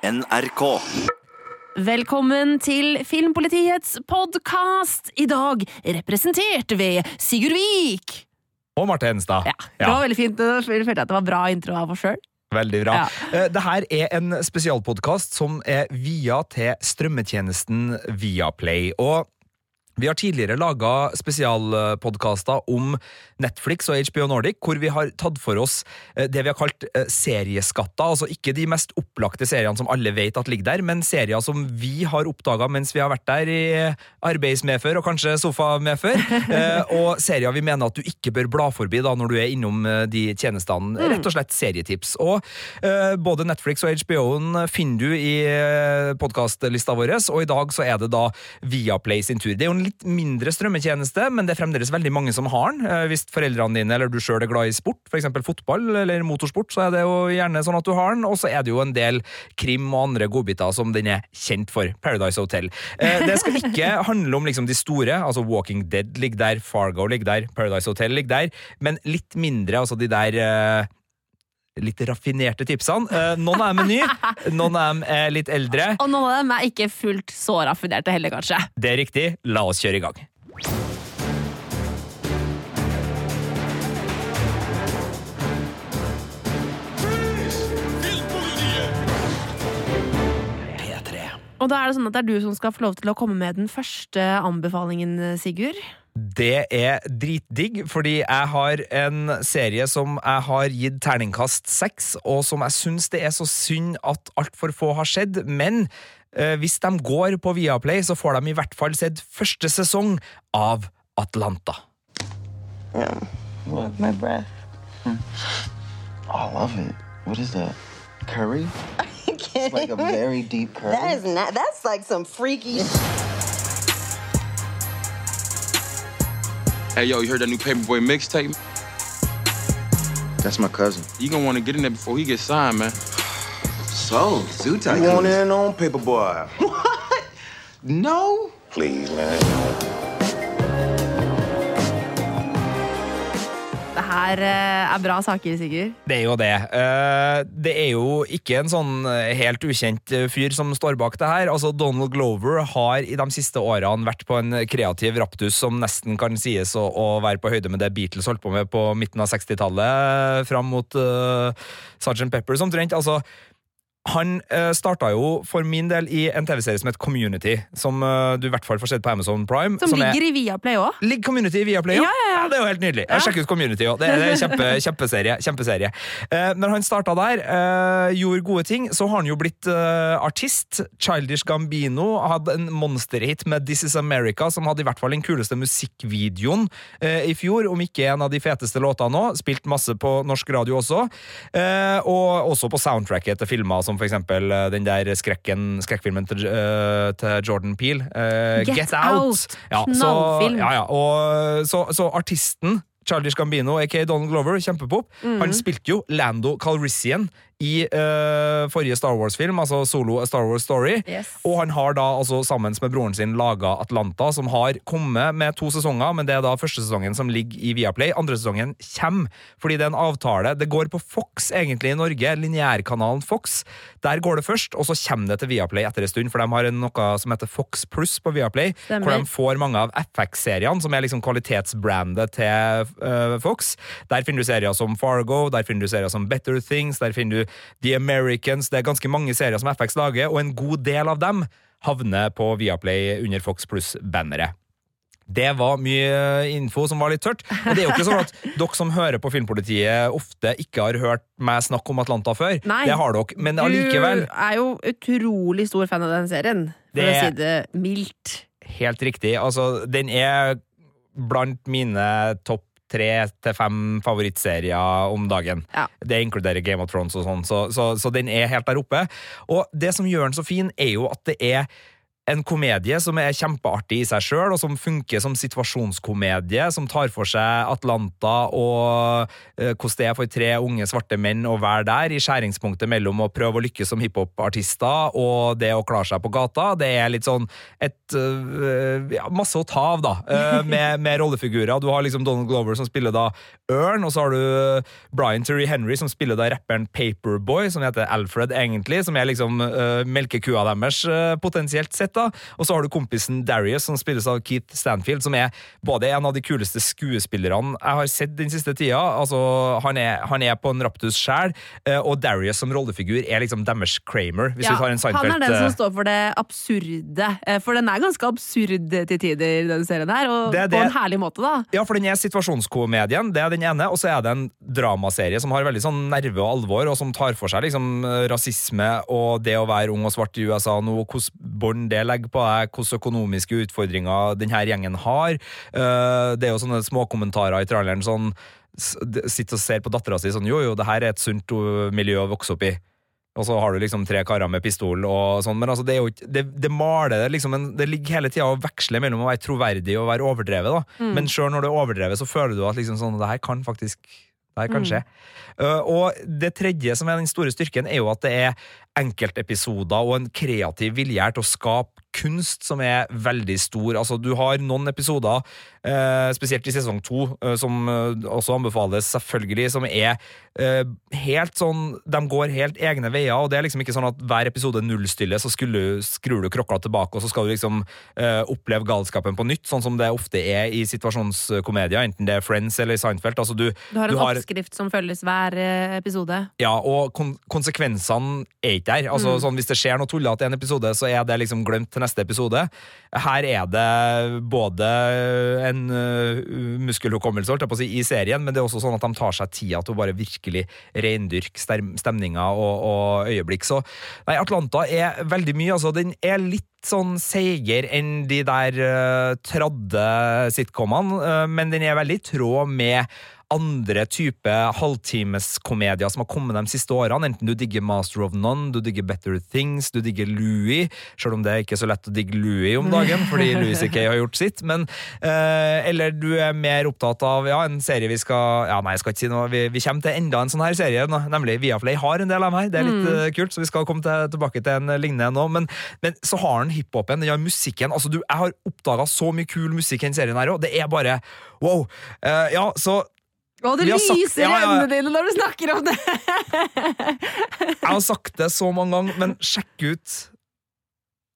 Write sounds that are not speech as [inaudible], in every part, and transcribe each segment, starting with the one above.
NRK. Velkommen til Filmpolitiets podkast! I dag representert ved Sigurd Vik. Og Marte Henstad. Ja, det var veldig fint. Jeg følte at det var bra intro av oss sjøl. Veldig bra. Ja. Eh, Det her er en spesialpodkast som er via til strømmetjenesten Viaplay. Og vi har tidligere laga spesialpodkaster om Netflix og HBO Nordic, hvor vi har tatt for oss eh, det vi har kalt eh, serieskatter. Altså ikke de mest opplagte seriene som alle vet at ligger der, men serier som vi har oppdaga mens vi har vært der i arbeidsmedfør og kanskje sofamedfør. [laughs] eh, Og serier vi mener at du ikke bør bla forbi da når du er innom de tjenestene. Rett og slett serietips. Og både Netflix og HBO-en finner du i podkastlista vår, og i dag så er det da Viaplay sin tur. Det er jo en litt mindre strømmetjeneste, men det er fremdeles veldig mange som har den. Eh, Hvis foreldrene dine eller du sjøl er glad i sport, f.eks. fotball eller motorsport, så er det jo gjerne sånn at du har den. Og så er det jo en del krim og andre godbiter som den er kjent for. Paradise Hotel. Eh, Det skal ikke [laughs] handle om liksom de store, altså Walking Dead ligger der, Fargo ligger der, Paradise Hotel ligger der, men litt mindre, altså de der eh, litt raffinerte tipsene. Eh, Noen av dem er nye, [laughs] noen av dem er litt eldre. Og noen av dem er ikke fullt så raffinerte heller, kanskje. Det er riktig. La oss kjøre i gang. Og da er det sånn at det er du som skal få lov til å komme med den første anbefalingen, Sigurd. Det er dritdigg, fordi jeg har en serie som jeg har gitt terningkast seks, og som jeg syns det er så synd at altfor få har sett. Men eh, hvis de går på Viaplay, så får de i hvert fall sett første sesong av Atlanta. What? My breath. Oh, I love it. What is that? Curry? [laughs] It's like a very deep curry. That is not. That's like some freaky. [laughs] Hey, yo, you heard that new Paperboy mixtape? That's my cousin. You gonna want to get in there before he gets signed, man. So, Zoo You Tycoon. want in on Paperboy? [laughs] What? No. Please, man. Det eh, er bra saker, Sigurd. Det er jo det. Eh, Det er jo ikke en sånn eh, helt ukjent fyr som står bak det her. Altså, Donald Glover har i de siste årene vært på en kreativ raptus som nesten kan sies å, å være på høyde med det Beatles holdt på med på midten av 60-tallet, fram mot uh, Sgt. Peppers omtrent. Altså, han uh, starta jo for min del i en TV-serie som het Community, som uh, du i hvert fall får sett på Amazon Prime. Som, som ligger i Viaplay òg. Ligger Community i Viaplay òg? Ja, ja, ja. Det er jo helt nydelig. Jeg sjekker ut Community òg. Det, er- det er kjempe, [laughs] kjempeserie. kjempeserie. Uh, når han starta der, eh, gjorde gode ting, så har han jo blitt eh, artist. Childish Gambino hadde en monsterhit med This Is America, som hadde i hvert fall den kuleste musikkvideoen eh, i fjor, om ikke en av de feteste låtene òg. Spilt masse på norsk radio også. Eh, og også på soundtracket til filmer som for eksempel eh, den der skrekken, skrekkfilmen til, uh, til Jordan Peele. Uh, Get Out. Ja, så, Knallfilm. ja, ja. Og, så, så artisten Charlie Scambino, aka Donald Glover, kjempepop. Mm. Han spilte jo Lando Calrissian i uh, forrige Star Wars-film, altså Solo A Star Wars Story. Yes. Og han har da altså sammen med broren sin laga Atlanta, som har kommet med to sesonger, men det er da første sesongen som ligger i Viaplay. Andre sesongen kommer, fordi det er en avtale. Det går på Fox egentlig i Norge, lineærkanalen Fox. Der går det først, og så kommer det til Viaplay etter en stund, for de har noe som heter Fox Pluss på Viaplay, Stemmer. hvor de får mange av FX-seriene, som er liksom kvalitetsbrandet til uh, Fox. Der finner du serier som Fargo, der finner du serier som Better Things, der finner du The Americans. Det er ganske mange serier som FX lager, og en god del av dem havner på Viaplay under Fox Pluss-banneret. Det var mye info som var litt tørt. Og det er jo ikke sånn at [laughs] dere som hører på Filmpolitiet, ofte ikke har hørt meg snakke om Atlanta før. Nei. Det har dere, men allikevel. Du er jo utrolig stor fan av den serien, for Det- å si det mildt. Helt riktig. Altså, den er blant mine topp tre til fem favorittserier om dagen. Ja. Det inkluderer Game of Thrones og sånn, så, så, så den er helt der oppe. Og det som gjør den så fin, er jo at det er en komedie som er kjempeartig i seg sjøl, og som funker som situasjonskomedie, som tar for seg Atlanta og eh, hvordan det er for tre unge svarte menn å være der, i skjæringspunktet mellom å prøve å lykkes som hiphopartister og det å klare seg på gata. Det er litt sånn et eh, ja, Masse å ta av, da, eh, med, med rollefigurer. Du har liksom Donald Glover som spiller da Ørn, og så har du Brian Terry Henry som spiller da rapperen Paperboy, som heter Alfred egentlig, som er liksom uh, melkekua deres, potensielt sett. da Og så har du kompisen Darius, som spilles av Keith Stanfield, som er både en av de kuleste skuespillerne jeg har sett den siste tida. Altså, han er, han er på en raptus sjæl, eh, og Darius som rollefigur er liksom deres Kramer, hvis Ja, vi tar en han er den eh, som står for det absurde. eh, For den er ganske absurd til tider, den serien her. Og Det det, på en herlig måte, da. Ja, for den er situasjonskomedien, det er den ene, og så er det en dramaserie som har veldig sånn nerve og alvor, og som tar for seg liksom rasisme og det å være ung og svart i USA nå, hvordan bånd det legger på deg, hvilke økonomiske utfordringer denne gjengen har. Eh, Det er jo sånne småkommentarer i tralleren sånn Sitter og ser på dattera si sånn Jo, jo, det her er et sunt uh, miljø å vokse opp i. Og så har du liksom tre karer med pistol og sånn, men altså det er jo ikke Det, det maler det liksom en, Det ligger hele tida og veksler mellom å være troverdig og være overdrevet, da. Men sjøl når det er overdrevet, så føler du at liksom sånn Det her kan faktisk det her kanskje. Mm. Uh, og det tredje som er den store styrken, er jo at det er enkeltepisoder og en kreativ vilje her til å skape kunst som er veldig stor. Altså, du har noen episoder, eh, spesielt i sesong to, eh, som eh, også anbefales, selvfølgelig, som er eh, helt sånn De går helt egne veier, og det er liksom ikke sånn at hver episode nullstiller, så skulle, skrur du krokla tilbake, og så skal du liksom eh, oppleve galskapen på nytt, sånn som det ofte er i situasjonskomedier, enten det er Friends eller Seinfeld. Altså, du, Du har en du har- oppskrift som følges hver eh, episode. ja, og kon konsekvensene er ikke der. Altså, sånn, hvis det skjer noe tullete i en episode, så er det liksom glemt til neste episode. Her er det både en uh, muskelhukommelse holdt jeg på å si, i serien, men det er også sånn at de tar seg tida til å bare virkelig reindyrke stemninga og, og øyeblikk. Så nei, Atlanta er veldig mye. Altså, den er litt sånn seigere enn de der uh, tradde sitcomene, uh, men den er veldig i tråd med andre type halvtimeskomedier som har kommet de siste årene. Enten du digger Master of None, du digger Better Things, du digger Louis. Selv om det er ikke så lett å digge Louis om dagen, fordi Louis C.K. har gjort sitt. Men, eh, eller du er mer opptatt av ja, en serie vi skal Ja, nei, jeg skal ikke si noe. Vi, vi kommer til enda en sånn her serie, nemlig Viaplay har en del av dem her. Det er litt mm. kult, så vi skal komme til, tilbake til en lignende nå. Men, men så har den hiphopen, den har musikken. Altså, du, jeg har oppdaga så mye kul musikk i den serien her òg. Det er bare wow. Eh, ja, så Og det lyser sagt- i øynene dine når du snakker om det! Jeg har sagt det så mange ganger, men sjekk ut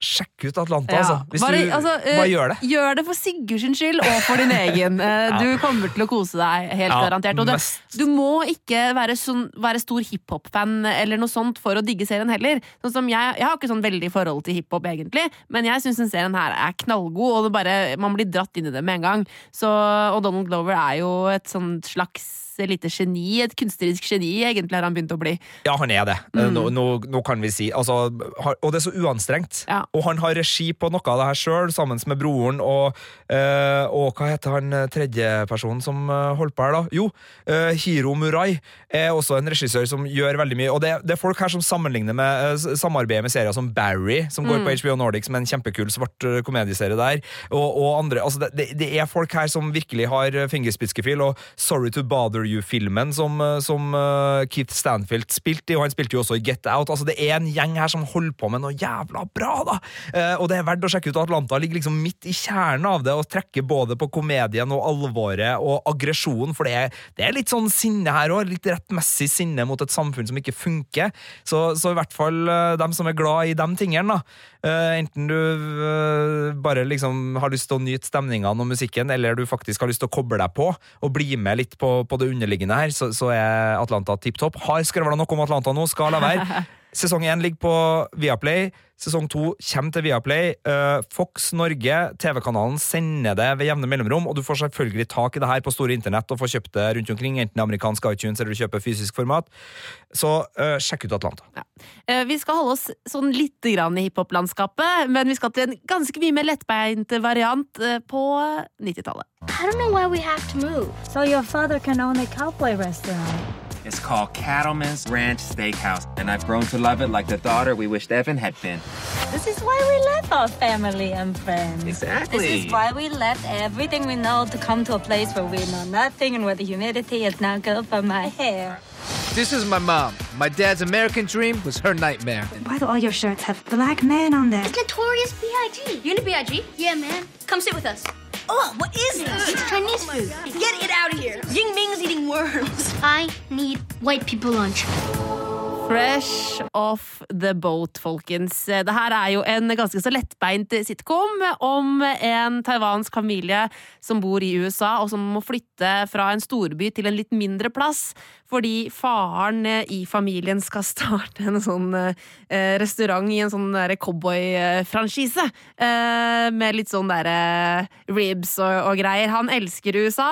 Sjekk ut Atlanta, Ja. altså. Hvis Bare, du altså, eh, bare gjør det. Gjør det for Sigurd sin skyld, og for din [laughs] egen. Eh, Ja. Du kommer til å kose deg, helt Ja, garantert. Og du, du må ikke være, sånn, være stor hiphop-fan eller noe sånt for å digge serien heller. Sånn som jeg, jeg har ikke sånn veldig forhold til hiphop, egentlig, men jeg syns den serien her er knallgod, og det bare, man blir dratt inn i det med en gang. Så, og Donald Glover er jo et sånt slags lite geni, et kunstnerisk geni, egentlig har han begynt å bli. Ja, han er det. Nå, nå, nå kan vi si altså, Og det er så uanstrengt. Ja. Og han har regi på noe av det her sjøl, sammen med broren og, eh, og hva heter han eh, tredjepersonen som uh, holdt på her, da? Jo, eh, Hiro Murai er også en regissør som gjør veldig mye. Og det, det er folk her som sammenligner med eh, samarbeider med serier som Barry, som går på HBO Nordic, som er en kjempekul svart eh, komedieserie der, og, og andre. Altså, det, det, er folk her som virkelig har eh, fingerspitzgefühl, og Sorry to Bother You-filmen som, eh, som eh, Keith Stanfield spilte i, og han spilte jo også i Get Out. Altså, det er en gjeng her som holder på med noe jævla bra, da! Eh, og det er verdt å sjekke ut. Atlanta ligger liksom midt i kjernen av det, og trekker både på komedien og alvoret og aggresjonen, for det er, det er litt sånn sinne her òg. Litt rettmessig sinne mot et samfunn som ikke funker. Så, så i hvert fall dem som er glad i de tingene, da. Enten du bare liksom har lyst til å nyte stemningene og musikken, eller du faktisk har lyst til å koble deg på og bli med litt på, på det underliggende her, så, så er Atlanta tipp topp. Har skravla noe om Atlanta nå, skal la være. [laughs] Sesong én ligger på Viaplay. Sesong to kommer til Viaplay. Eh, Fox Norge, TV-kanalen, sender det ved jevne mellomrom, og du får selvfølgelig tak i det her på store internett og får kjøpt det rundt omkring, enten amerikansk iTunes eller du kjøper fysisk format. Så uh, sjekk ut Atlanta. Ja. Vi skal holde oss sånn litt grann i hiphop-landskapet, men vi skal til en ganske mye mer lettbeint variant eh, på 90-tallet. I don't know why we have to move. So your father can own a cowboy restaurant. It's called Cattleman's Ranch Steakhouse, and I've grown to love it like the daughter we wished Evan had been. This is why we left our family and friends. Exactly. This is why we left everything we know to come to a place where we know nothing and where the humidity is not good for my hair. This is my mom. My dad's American dream was her nightmare. Why do all your shirts have black men on them? It's Notorious B.I.G. You into B.I.G.? Yeah, man. Come sit with us. Oh, what is this? It's Chinese food. Get it out of here. Ying Ming's eating worms. I need white people lunch. Fresh off the boat, folkens. Det her er jo en ganske så lettbeint sitcom om en taiwansk familie som bor i USA, og som må flytte fra en storby til en litt mindre plass, fordi faren i familien skal starte en sånn eh, restaurant i en sånn cowboyfranchise. Eh, med litt sånn derre ribs og, og greier. Han elsker USA.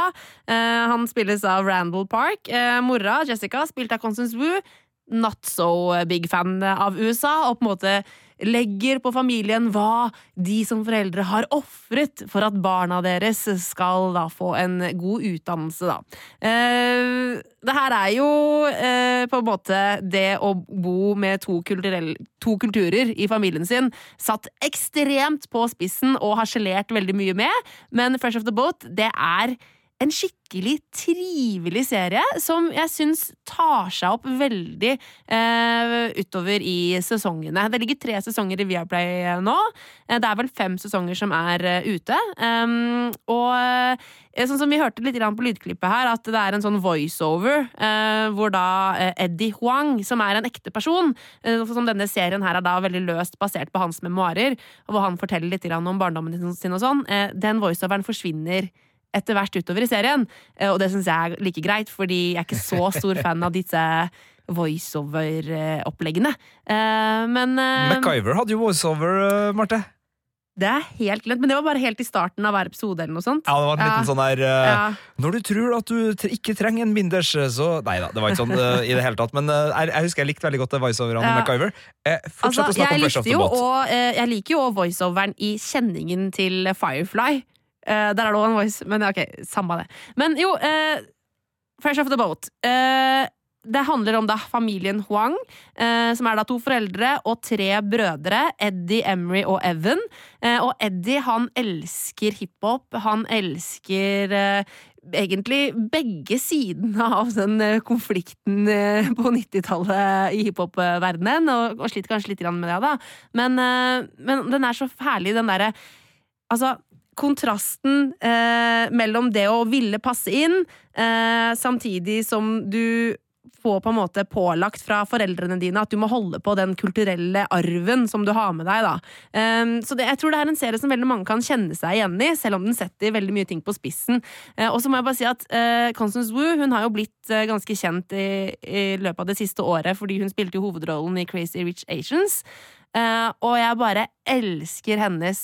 Eh, han spilles av Randall Park. Eh, mora, Jessica, spilt av Constance Wu not so big fan av USA, og på en måte legger på familien hva de som foreldre har ofret for at barna deres skal da få en god utdannelse, da. Eh, det her er jo eh, på en måte det å bo med to, to, kulturer i familien sin satt ekstremt på spissen og harselert veldig mye med, men Fresh of the Boat, det er en skikkelig trivelig serie som jeg syns tar seg opp veldig eh, utover i sesongene. Det ligger tre sesonger i Viaplay nå. Eh, det er vel fem sesonger som er uh, ute. Um, og sånn som vi hørte litt på lydklippet her, at det er en sånn voiceover uh, hvor da Eddie Huang, som er en ekte person, som denne serien her er da veldig løst basert på hans memoarer, hvor han forteller litt om barndommen sin og sånn, den voiceoveren forsvinner etter hvert utover i serien. Eh, og det syns jeg er like greit, fordi jeg er ikke så stor fan av disse voiceover-oppleggene. Eh, men eh, MacGyver hadde jo voiceover, Marte. Det er helt glemt, men det var bare helt i starten av hver episode. eller noe sånt Ja, det var en liten ja. sånn der uh, ja. Når du tror at du ikke trenger en binders, så Nei da, det var ikke sånn uh, i det hele tatt. Men uh, jeg, jeg, husker jeg likte veldig godt voiceoverne ja. MacGyver. fortsett altså, å snakke om flash-off the Båt. Jeg liker jo voiceoveren i kjenningen til Firefly. Uh, der er det òg en voice, men ok, samme det. Men jo, uh, Fresh off the boat. Uh, det handler om da familien Huang, som er da to foreldre og tre brødre. Eddie, Emery og Evan. og Eddie han elsker hiphop. Han elsker egentlig begge sidene av den konflikten på 90-tallet i hiphop-verdenen, og, og sliter kanskje litt med det, da. Men, men den er så herlig, den derre Altså, kontrasten eh, mellom det å ville passe inn, eh, samtidig som du får på en måte pålagt fra foreldrene dine at du må holde på den kulturelle arven som du har med deg. da. Um, så det, jeg tror det er en serie som veldig mange kan kjenne seg igjen i, selv om den setter veldig mye ting på spissen. Uh, og så må jeg bare si at uh, Constance Wu hun har jo blitt uh, ganske kjent i, i, løpet av det siste året, fordi hun spilte jo hovedrollen i Crazy Rich Asians. Og jeg bare elsker hennes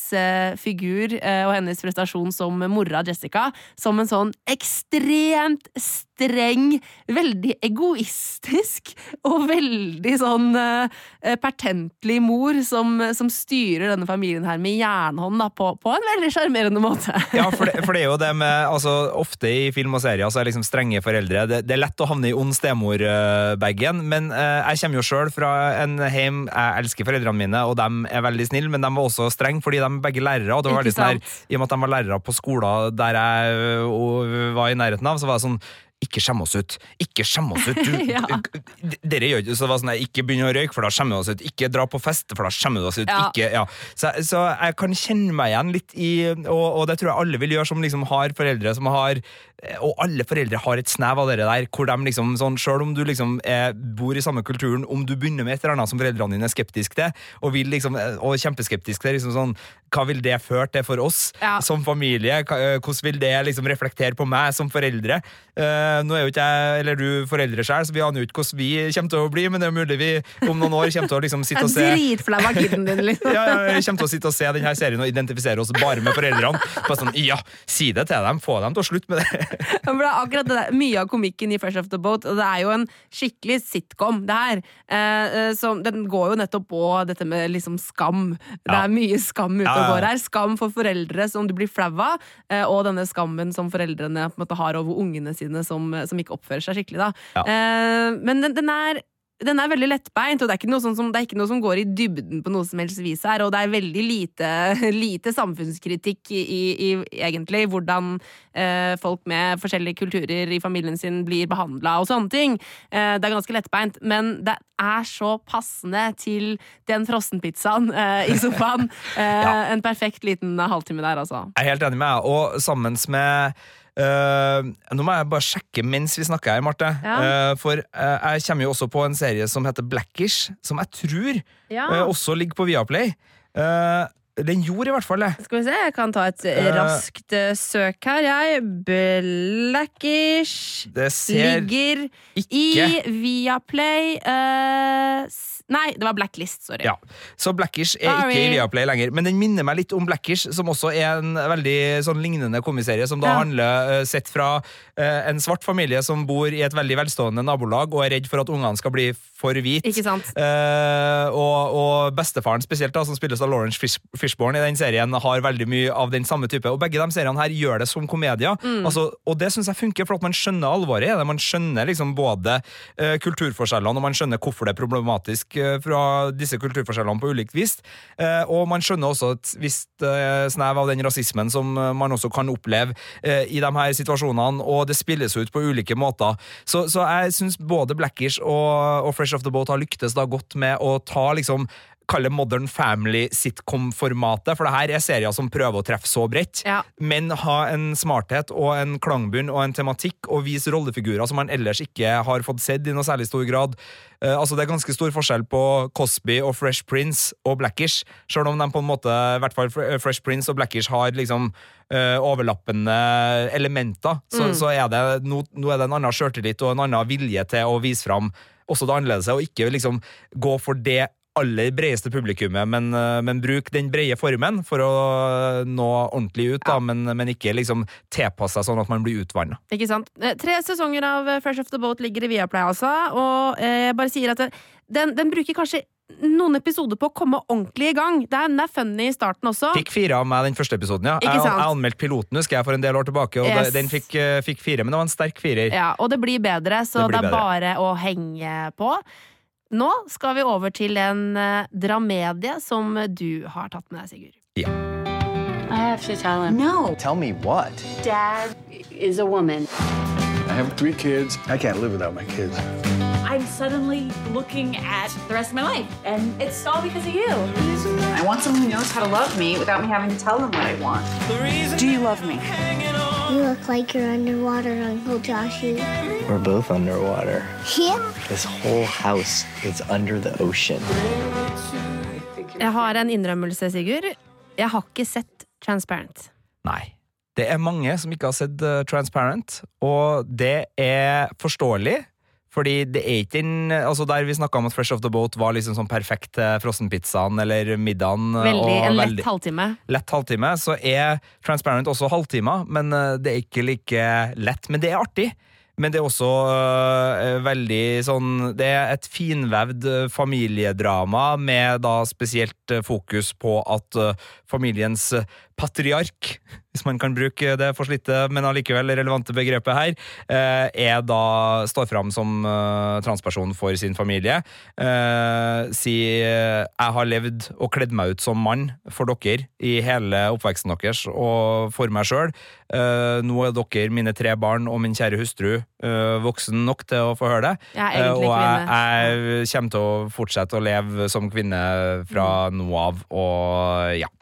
figur og hennes prestasjon som mora Jessica. Som en sånn ekstremt streng, veldig egoistisk og veldig sånn eh, pertentlig mor som, som, styrer denne familien her med jernhånd da, på, på, en veldig sjarmerende måte. ja, for det, for det, er jo det med altså, Ofte i film og serier så er liksom strenge foreldre det, det, er lett å havne i ond stemor-bagen, men eh, jeg kommer jo sjøl fra en heim Jeg elsker foreldrene mine, og de er veldig snille, men de var også strenge fordi de er begge lærere. og det var veldig sånn her, I og med at de var lærere på skoler der jeg var i nærheten av, så var det sånn ikke skjemme oss ut. Ikke skjemme oss ut! Du, [laughs] ja. Dere gjør så det var sånn, Ikke begynn å røyke, for da skjemmer vi oss ut. Ikke dra på fest, for da skjemmer vi oss ut. Ja. Ikke, ja. så, så, jeg kan kjenne meg igjen litt i og, og, det tror jeg alle vil gjøre som liksom har foreldre som har Og alle foreldre har et snev av det der, hvor de liksom sånn, Selv om du liksom er, bor i samme kulturen, om du begynner med et eller annet som foreldrene dine er skeptiske til, og, vil liksom, og kjempeskeptisk til, liksom sånn, hva vil det føre til for oss som familie? Hvordan vil det liksom reflektere på meg som foreldre? Uh, nå er jo ikke jeg eller du foreldre sjøl, så vi aner jo ikke hvordan vi kommer til å bli, men det er mulig vi om noen år kommer til å liksom sitte og se Dritflau av kiden din, [laughs] liksom. ja, ja, kommer til å sitte og se denne serien og identifisere oss bare med foreldrene. Bare sånn, ja, Si det til dem, få dem til å slutte med det. Ja, det er akkurat det der, Mye av komikken i Fresh Off The Boat, og det er jo en skikkelig sitcom, det her. Eh, så den går jo nettopp på dette med liksom skam. Det er mye skam ute og går her. Skam for foreldre som du blir flau av, eh, og denne skammen som foreldrene måte har over ungene sine som, som ikke oppfører seg skikkelig. Eh, men den, den er den er veldig lettbeint, og det er, ikke noe sånn som, det er ikke noe som går i dybden på noe som helst vis her. Og det er veldig lite, [laughs] lite samfunnskritikk i, i, egentlig hvordan eh, folk med forskjellige kulturer i familien sin blir behandla og sånne ting. Eh, det er ganske lettbeint, men det er så passende til den frossenpizzaen eh, i sofaen. [laughs] Eh, En perfekt liten halvtime der, altså. Jeg er helt enig med deg, og sammen med eh, Nå må jeg bare sjekke mens vi snakker her, Marte. Ja. Uh, for uh, jeg kommer jo også på en serie som heter Blackish, som jeg tror Ja. også ligger på Viaplay. Den gjorde i hvert fall det. Skal vi se, jeg kan ta et Eh. raskt uh, søk her, jeg. Blackish Det ser ligger ikke i Viaplay uh, Nei, det var Blacklist, sorry. Ja, Så Blackish er Sorry. ikke i Viaplay lenger. Men den minner meg litt om Blackish, som også er en veldig sånn lignende komiserie, som da Ja. handler uh, sett fra en svart familie som bor i et veldig velstående nabolag og er redd for at ungene skal bli for hvite. Og, og bestefaren spesielt, da, som spilles av Lawrence Fish, Fishborn i den serien, har veldig mye av den samme type. Og begge de seriene her gjør det som komedier. Mm. Altså, og det syns jeg funker, for at man skjønner alvoret i det. Man skjønner liksom både uh, kulturforskjellene, og man skjønner hvorfor det er problematisk uh, fra disse kulturforskjellene på ulikt vis. Uh, og man skjønner også et visst snev av den rasismen som man også kan oppleve i de her situasjonene, og det spilles ut på ulike måter. Så, så jeg syns både Blackish og, og Fresh Off the Boat har lyktes da godt med å ta liksom Kall det Modern Family sitcom-formatet, for det her er serier som prøver å treffe så bredt, Ja. men ha en smarthet og en klangbunn og en tematikk, og vise rollefigurer som man ellers ikke har fått sett i noe særlig stor grad. Uh, altså Det er ganske stor forskjell på Cosby og Fresh Prince og Blackish, selv om de på en måte, i hvert fall Fresh Prince og Blackish har liksom uh, overlappende elementer, så, Mm. så er det nå, nå er det en annen sjøltillit og en annen vilje til å vise fram også det annerledes, og ikke liksom gå for det aller bredeste publikummet, men, eh, men bruk den brede formen for å nå ordentlig ut, da, men, men ikke liksom tilpasse seg sånn at man blir utvanna. Ikke sant? Eh, Tre sesonger av eh, Fresh Off the Boat ligger i Viaplay, altså. Og eh, jeg bare sier at den, den bruker kanskje noen episoder på å komme ordentlig i gang. Det er, den er funny i starten også. Fikk fire av meg den første episoden, ja. Ikke Jeg, jeg anmeldte piloten husker jeg for en del år tilbake, og Yes. den fikk, eh, fikk fire, men det var en sterk firer. Ja, og det blir bedre, så Det det, er er bare å henge på. Nå skal vi over til en eh, dramedie som du har tatt med deg, Sigurd. I have to tell him. No. Tell me what? Dad is a woman. I have three kids. I can't live without my kids. I'm suddenly looking at the rest of my life, and it's all because of you. I want someone who knows how to love me without me having to tell them what I want. Do you love me? You look like you're underwater, Uncle Joshy. We're both underwater. Yeah? This whole house is under the ocean. Jeg har en innrømmelse, Sigurd. Jeg har ikke sett Transparent. Nei. Det er mange som ikke har sett eh, Transparent, og det er forståelig. Fordi det er ikke den Altså Der vi snakka om at Fresh Off the Boat var liksom sånn perfekt til frossenpizzaen eller middagen. eh, Veldig, og en lett veldig- halvtime. lett halvtime, så er Transparent også halvtimer, men eh, det er ikke like lett. Men det er artig. Men det er også eh, veldig sånn Det er et finvevd eh, familiedrama med da spesielt eh, fokus på at eh, familiens eh, patriark, hvis man kan bruke det forslitte, men allikevel relevante begrepet her, eh, er da står fram som eh, transperson for sin familie. Sier eh, 'jeg har levd og kledd meg ut som mann for dere i hele oppveksten deres og for meg sjøl'. Nå er dere, mine tre barn og min kjære hustru, voksen nok til å få høre det. Jeg og jeg, jeg kommer til å fortsette å leve som kvinne fra nå av, og ja.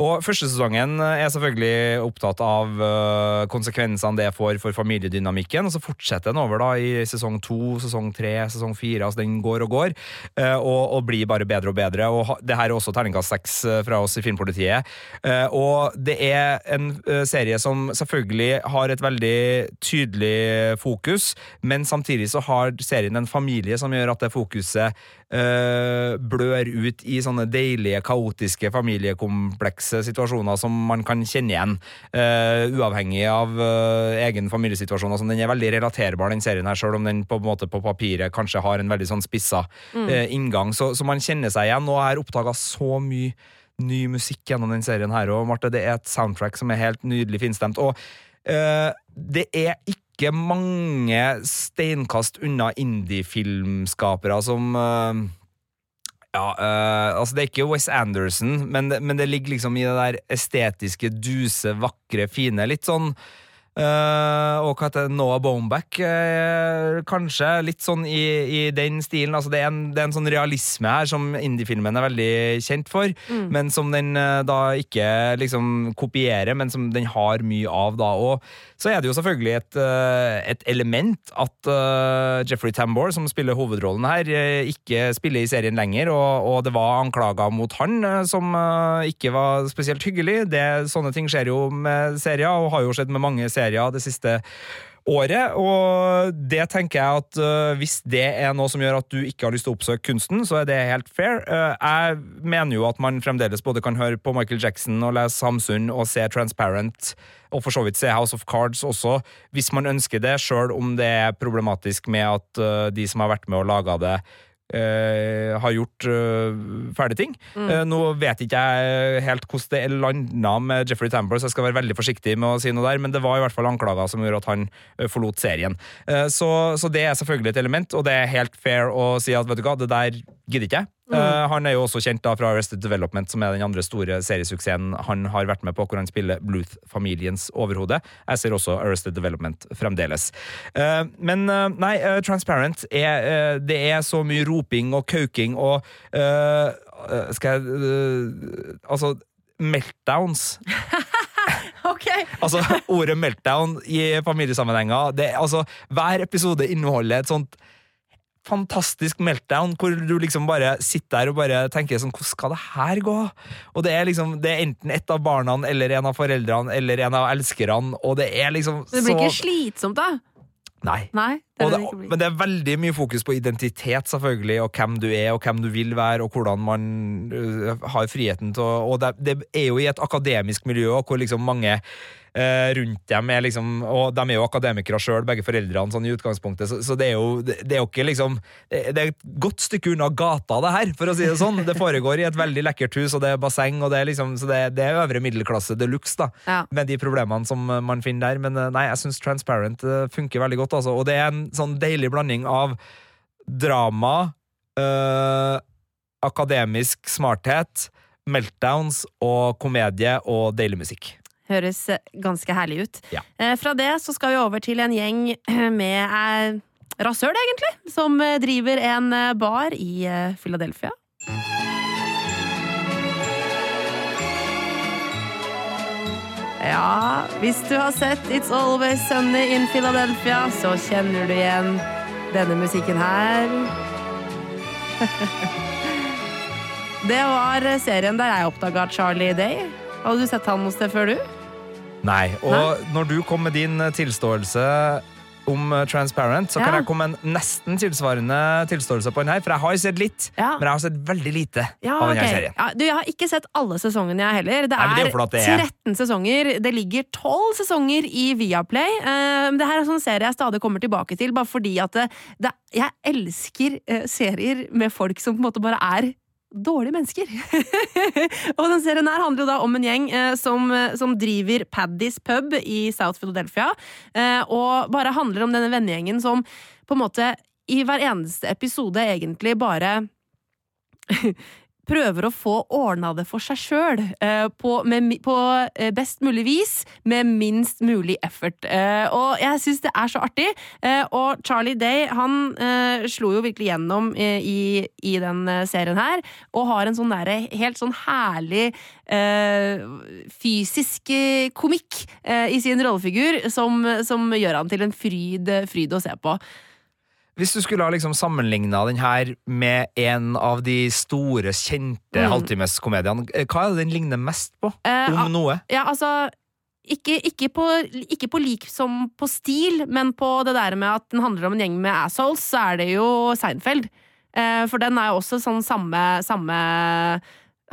Og første sesongen er selvfølgelig opptatt av eh, konsekvensene det får for familiedynamikken, og så fortsetter den over da i sesong to, sesong tre, sesong fire, altså den går og går, eh, og, og blir bare bedre og bedre. Og det her er også terningkast seks eh, fra oss i Filmpolitiet. Eh, Og det er en eh, serie som selvfølgelig har et veldig tydelig fokus, men samtidig så har serien en familie som gjør at det fokuset eh, blør ut i sånne deilige, kaotiske, familiekomplekse situasjoner som man kan kjenne igjen, eh, uavhengig av eh, egen familiesituasjon. Altså, den er veldig relaterbar, den serien her, selv om den på, en måte på papiret kanskje har en veldig sånn spissa Mm. eh, inngang. Så, så man kjenner seg igjen, og jeg har oppdaga så mye ny musikk gjennom den serien her òg, Marte. Det er et soundtrack som er helt nydelig finstemt. Og øh, det er ikke mange steinkast unna indie-filmskapere som eh, ja, eh, altså Det er ikke Wes Anderson, men men det ligger liksom i det der estetiske, duse, vakre, fine. Litt sånn eh, og hva heter det, Noah Baumbach, eh, kanskje. Litt sånn i, i den stilen. Altså det, er en, det er en sånn realisme her som indie-filmen er veldig kjent for, Mm. men som den da ikke liksom kopierer, men som den har mye av, da. Og så er det jo selvfølgelig et, eh, et element at eh, Jeffrey Tambor, som spiller hovedrollen her, eh, ikke spiller i serien lenger, og, og det var anklager mot han som ikke var spesielt hyggelig. Det, sånne ting skjer jo med serier, og har jo skjedd med mange serier det siste året, og det tenker jeg at uh, hvis det er noe som gjør at du ikke har lyst til å oppsøke kunsten, så er det helt fair. Uh, jeg mener jo at man fremdeles både kan høre på Michael Jackson og lese Samsung og se Transparent, og for så vidt se House of Cards også, hvis man ønsker det, sjøl om det er problematisk med at uh, de som har vært med og laga det, øh, har gjort uh, fæle ting. Mm. Uh, nå vet ikke jeg helt hvordan det landa med Jeffrey Tambor, så jeg skal være veldig forsiktig med å si noe der, men det var i hvert fall anklager som gjorde at han eh, forlot serien. Eh, Så, så det er selvfølgelig et element, og det er helt fair å si at vet du hva, det der gidder ikke jeg. Mm. Uh, han er jo også kjent da fra Arrested Development, som er den andre store seriesuksessen han har vært med på, hvor han spiller Bluth-familiens overhode. Jeg ser også Arrested Development fremdeles. Uh, men uh, nei, Transparent er Det er så mye roping og kauking og Skal jeg Altså, meltdowns [laughs] Ok! Altså, ordet meltdown i familiesammenhenger det, altså, Hver episode inneholder et sånt fantastisk meltdown, hvor du liksom bare sitter der og bare tenker sånn Hvordan skal det her gå? Og det er liksom Det er enten et av barna eller en av foreldrene eller en av elskerne, og det er liksom så Det blir ikke slitsomt, da? Nei. Nei, det det, men det er veldig mye fokus på identitet, selvfølgelig, og hvem du er, og hvem du vil være, og hvordan man øh, har friheten til å Og det, det er jo i et akademisk miljø hvor liksom mange rundt dem er liksom Og de er jo akademikere sjøl, begge foreldrene, sånn i utgangspunktet, så, så det, er jo, det, det er jo ikke liksom det, er et godt stykke unna gata, det her, for å si det sånn. Det foregår i et veldig lekkert hus, og det er basseng, og det er liksom Så det, det er øvre middelklasse de luxe, da Ja. med de problemene som eh, man finner der. Men eh, nei, jeg syns Transparent eh, funker veldig godt. Altså. Og det er en sånn deilig blanding av drama, øh, akademisk smarthet, meltdowns og komedie og deilig musikk. Høres eh, ganske herlig ut. Ja. Eh, fra det så skal vi over til en gjeng [clears throat] med eh, rasøl, egentlig, som driver en bar i Philadelphia. Ja, hvis du har sett It's Always Sunny in Philadelphia, så kjenner du igjen denne musikken her. [laughs] Det var serien der jeg oppdaga Charlie Day. Hadde du sett han noe sted før, du? Nei, og når du kom med din eh, tilståelse om eh, Transparent, så kan jeg komme med en nesten tilsvarende tilståelse på den her, for jeg har sett litt, Ja. men jeg har sett veldig lite Ja, av denne okay. serien. Ja, du, jeg har ikke sett alle sesongene, jeg heller. Det Nei, er at det er- 13 sesonger. Det ligger 12 sesonger i Viaplay. Uh, det her er sånn serie jeg stadig kommer tilbake til, bare fordi at det, det, jeg elsker serier med folk som på en måte bare er dårlige mennesker. [laughs] og den serien her handler jo da om en gjeng eh, som, eh, som driver Paddys pub i South Philadelphia, eh, og bare handler om denne vennegjengen som på en måte i hver eneste episode egentlig bare prøver å få ordna det for seg sjøl eh, på, på eh, best mulig vis, med minst mulig effort. Eh, og jeg syns det er så artig. Og Charlie Day han slo jo virkelig gjennom i, i den serien her, og har en sånn der, helt sånn herlig fysisk komikk i sin rollefigur, som, som gjør han til en fryd, fryd å se på. Hvis du skulle ha liksom sammenligna den her med en av de store, kjente Mm. halvtimeskomediene, eh, hva er det den ligner mest på? Eh, Om noe? Ja, altså ikke, ikke, på, ikke på lik som på stil, men på det der med at den handler om en gjeng med assholes, så er det jo Seinfeld. Eh, for den er jo også sånn samme, samme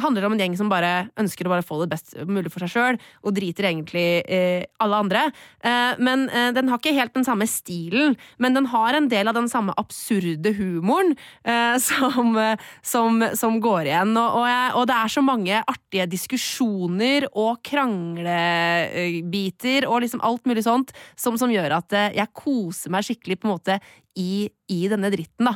handler om en gjeng som bare ønsker å bare få det best mulig for seg sjøl, og driter egentlig eh, alle andre. Eh, men eh, den har ikke helt den samme stilen, men den har en del av den samme absurde humoren eh, [laughs] som, som, som går igjen. Og, og, jeg, og det er så mange artige diskusjoner og kranglebiter og liksom alt mulig sånt som, som gjør at eh, jeg koser meg skikkelig på en måte i, i denne dritten, da.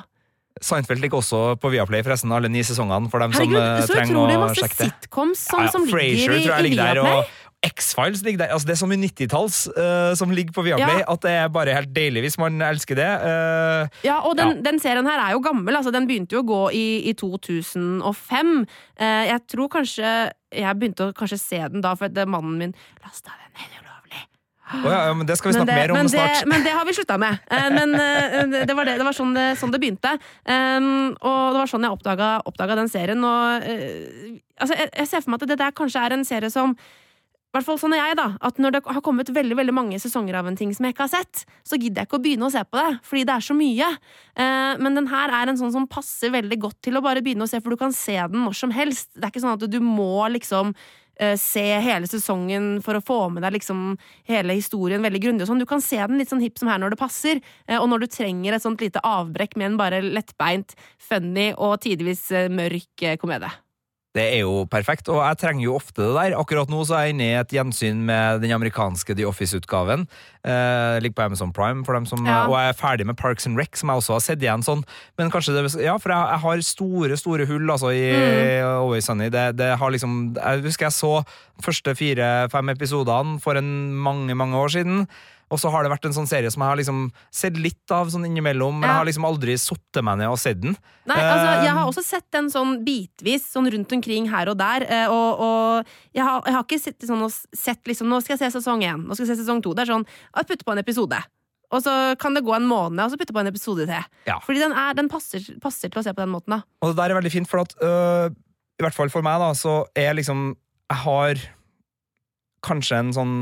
Seinfeld ligger også på Viaplay, forresten, alle ni sesongene, for dem Herregud, som eh, så trenger å sjekke det. sitcoms som, Ja, ja, som Frasier tror jeg ligger der, og X-Files ligger der. Altså, det er så mye 90-talls eh, som ligger på Viaplay, Ja. at det er bare helt deilig hvis man elsker det. Uh, Ja, og den, den serien her er jo gammel. Altså, den begynte jo å gå i, i 2005. Uh, jeg tror kanskje Jeg begynte å kanskje se den da, for det, mannen min lasta den ned å ja, men det skal vi snakke det, mer om men, snart. det, men det har vi slutta med. Eh, men eh, det var, det, det var sånn, det, sånn det begynte. Og det var sånn jeg oppdaga, den serien. Og, eh, altså, jeg, jeg ser for meg at det der kanskje er en serie som i hvert fall sånn er jeg, da. At når det har kommet veldig veldig mange sesonger av en ting som jeg ikke har sett, så gidder jeg ikke å begynne å se på det, fordi det er så mye. Eh, men den her er en sånn som passer veldig godt til å bare begynne å se, for du kan se den når som helst. Det er ikke sånn at du må liksom eh, se hele sesongen for å få med deg liksom hele historien veldig grundig. sånn. Du kan se den litt sånn hipp som her når det passer, eh, og når du trenger et sånt lite avbrekk med en bare lettbeint, funny og tidvis eh, mørk eh, komedie. Det er jo perfekt, og jeg trenger jo ofte det der. Akkurat nå så er jeg inne i et gjensyn med den amerikanske The Office-utgaven. Eh, ligger på Amazon Prime, for dem som, Ja. og jeg er ferdig med Parks and Rec, som jeg også har sett igjen sånn. Men kanskje det, ja, for jeg, jeg har store, store hull altså, i Mm. Always Sunny. Det, det har liksom, jeg husker jeg så første fire-fem episodene for en mange, mange år siden. Og så har det vært en sånn serie som jeg har liksom sett litt av sånn innimellom, men Ja. jeg har liksom aldri satt meg ned og sett den. Nei, altså, jeg Eh, har også sett den sånn bitvis, sånn rundt omkring her og der. eh, Og, og jeg, har, jeg har ikke sittet sånn sett liksom Nå skal jeg se sesong én, nå skal jeg se sesong to. Det er sånn jeg putter på en episode. Og så kan det gå en måned, og så putter på en episode til. Ja. Fordi den, er, den passer, passer til å se på den måten, da. Og det der er veldig fint, for at øh, I hvert fall for meg, da, så er liksom Jeg har kanskje en sånn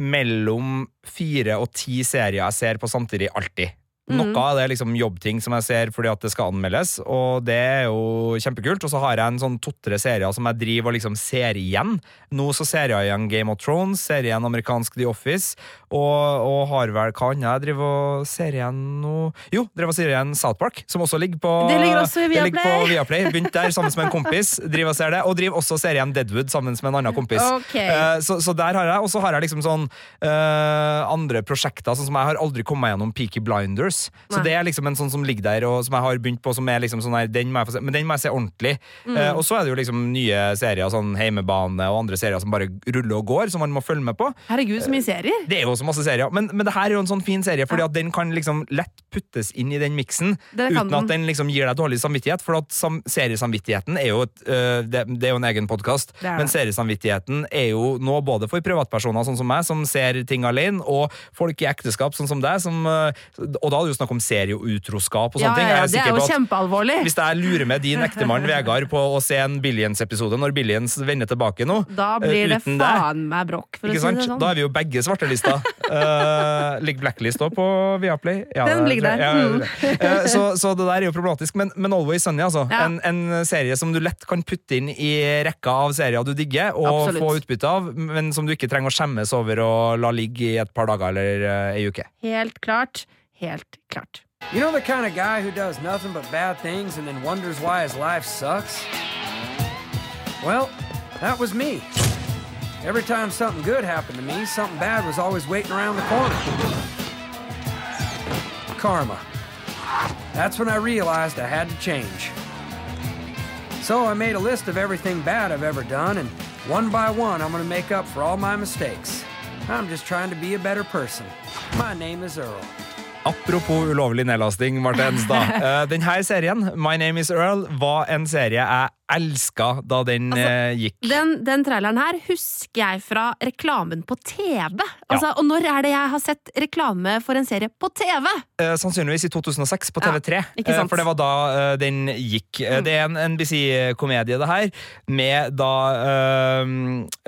mellom fire og ti serier jeg ser på samtidig, alltid. Noe av det er liksom jobbting som jeg ser fordi at det skal anmeldes, og det er jo kjempekult. Og så har jeg en sånn to-tre serier som jeg driver og liksom ser igjen. Nå så ser jeg igjen Game of Thrones, ser igjen amerikansk The Office, og, og har vel hva annet jeg driver og ser igjen nå Jo, driver og ser igjen South Park, som også ligger på Det ligger også i Viaplay. Viaplay. Begynt der sammen med en [laughs] kompis, driver og ser det, og driver også ser igjen Deadwood sammen med en annen kompis. Okay. Uh, så, så der har jeg, og så har jeg liksom sånn uh, andre prosjekter, sånn som jeg har aldri kommet meg gjennom Peaky Blinders. Så Nei. det er liksom en sånn som ligger der, og som jeg har begynt på, som er liksom sånn her, den må jeg få se, men den må jeg se ordentlig. Mm. Eh, og så er det jo liksom nye serier, sånn Heimebane og andre serier som bare ruller og går, som man må følge med på. Herregud, så mye serier! Det er jo så masse serier, men, men det her er jo en sånn fin serie, fordi at den kan liksom lett puttes inn i den miksen, uten at den. liksom gir deg dårlig samvittighet, for at sam seriesamvittigheten er jo et, øh, det, det er jo en egen podkast, men seriesamvittigheten er jo nå både for privatpersoner sånn som meg, som ser ting alene, og folk i ekteskap sånn som deg, som, øh, og da er det jo snakk om serieutroskap og sånne ting. ja, ja, det er jo kjempealvorlig. Hvis jeg lurer med din ektemann Vegard på å se en Billions-episode når Billions vender tilbake nå, Da øh, blir det faen meg brokk, for å si det sånn. Da er vi jo begge svartelista. Uh, ligger Blacklist òg på Viaplay? Ja, Den ligger der. ja. Eh, så, så det der er jo problematisk. Men, men Always Sunny, altså. En, en serie som du lett kan putte inn i rekka av serier du digger, og Absolutt. få utbytte av, men som du ikke trenger å skjemmes over å la ligge i et par dager eller uh, ei uke. Helt klart. Helt klart. You know the kind of guy who does nothing but bad things and then wonders why his life sucks? Well, that was me. Every time something good happened to me, something bad was always waiting around the corner. Karma. That's when I realized I had to change. So I made a list of everything bad I've ever done, and one by one, I'm going to make up for all my mistakes. I'm just trying to be a better person. My name is Earl. Apropos ulovlig nedlasting, Marte [laughs] Enstad. Uh, denne serien, My Name Is Earl, var en serie jeg elska da den altså, gikk. Den, den traileren her husker jeg fra reklamen på TV. Altså, Og når er det jeg har sett reklame for en serie på TV? Eh, sannsynligvis i 2006 på TV3. ikke sant. Eh, for det var da eh, den gikk. Mm. Det er en NBC-komedie, det her, med da eh,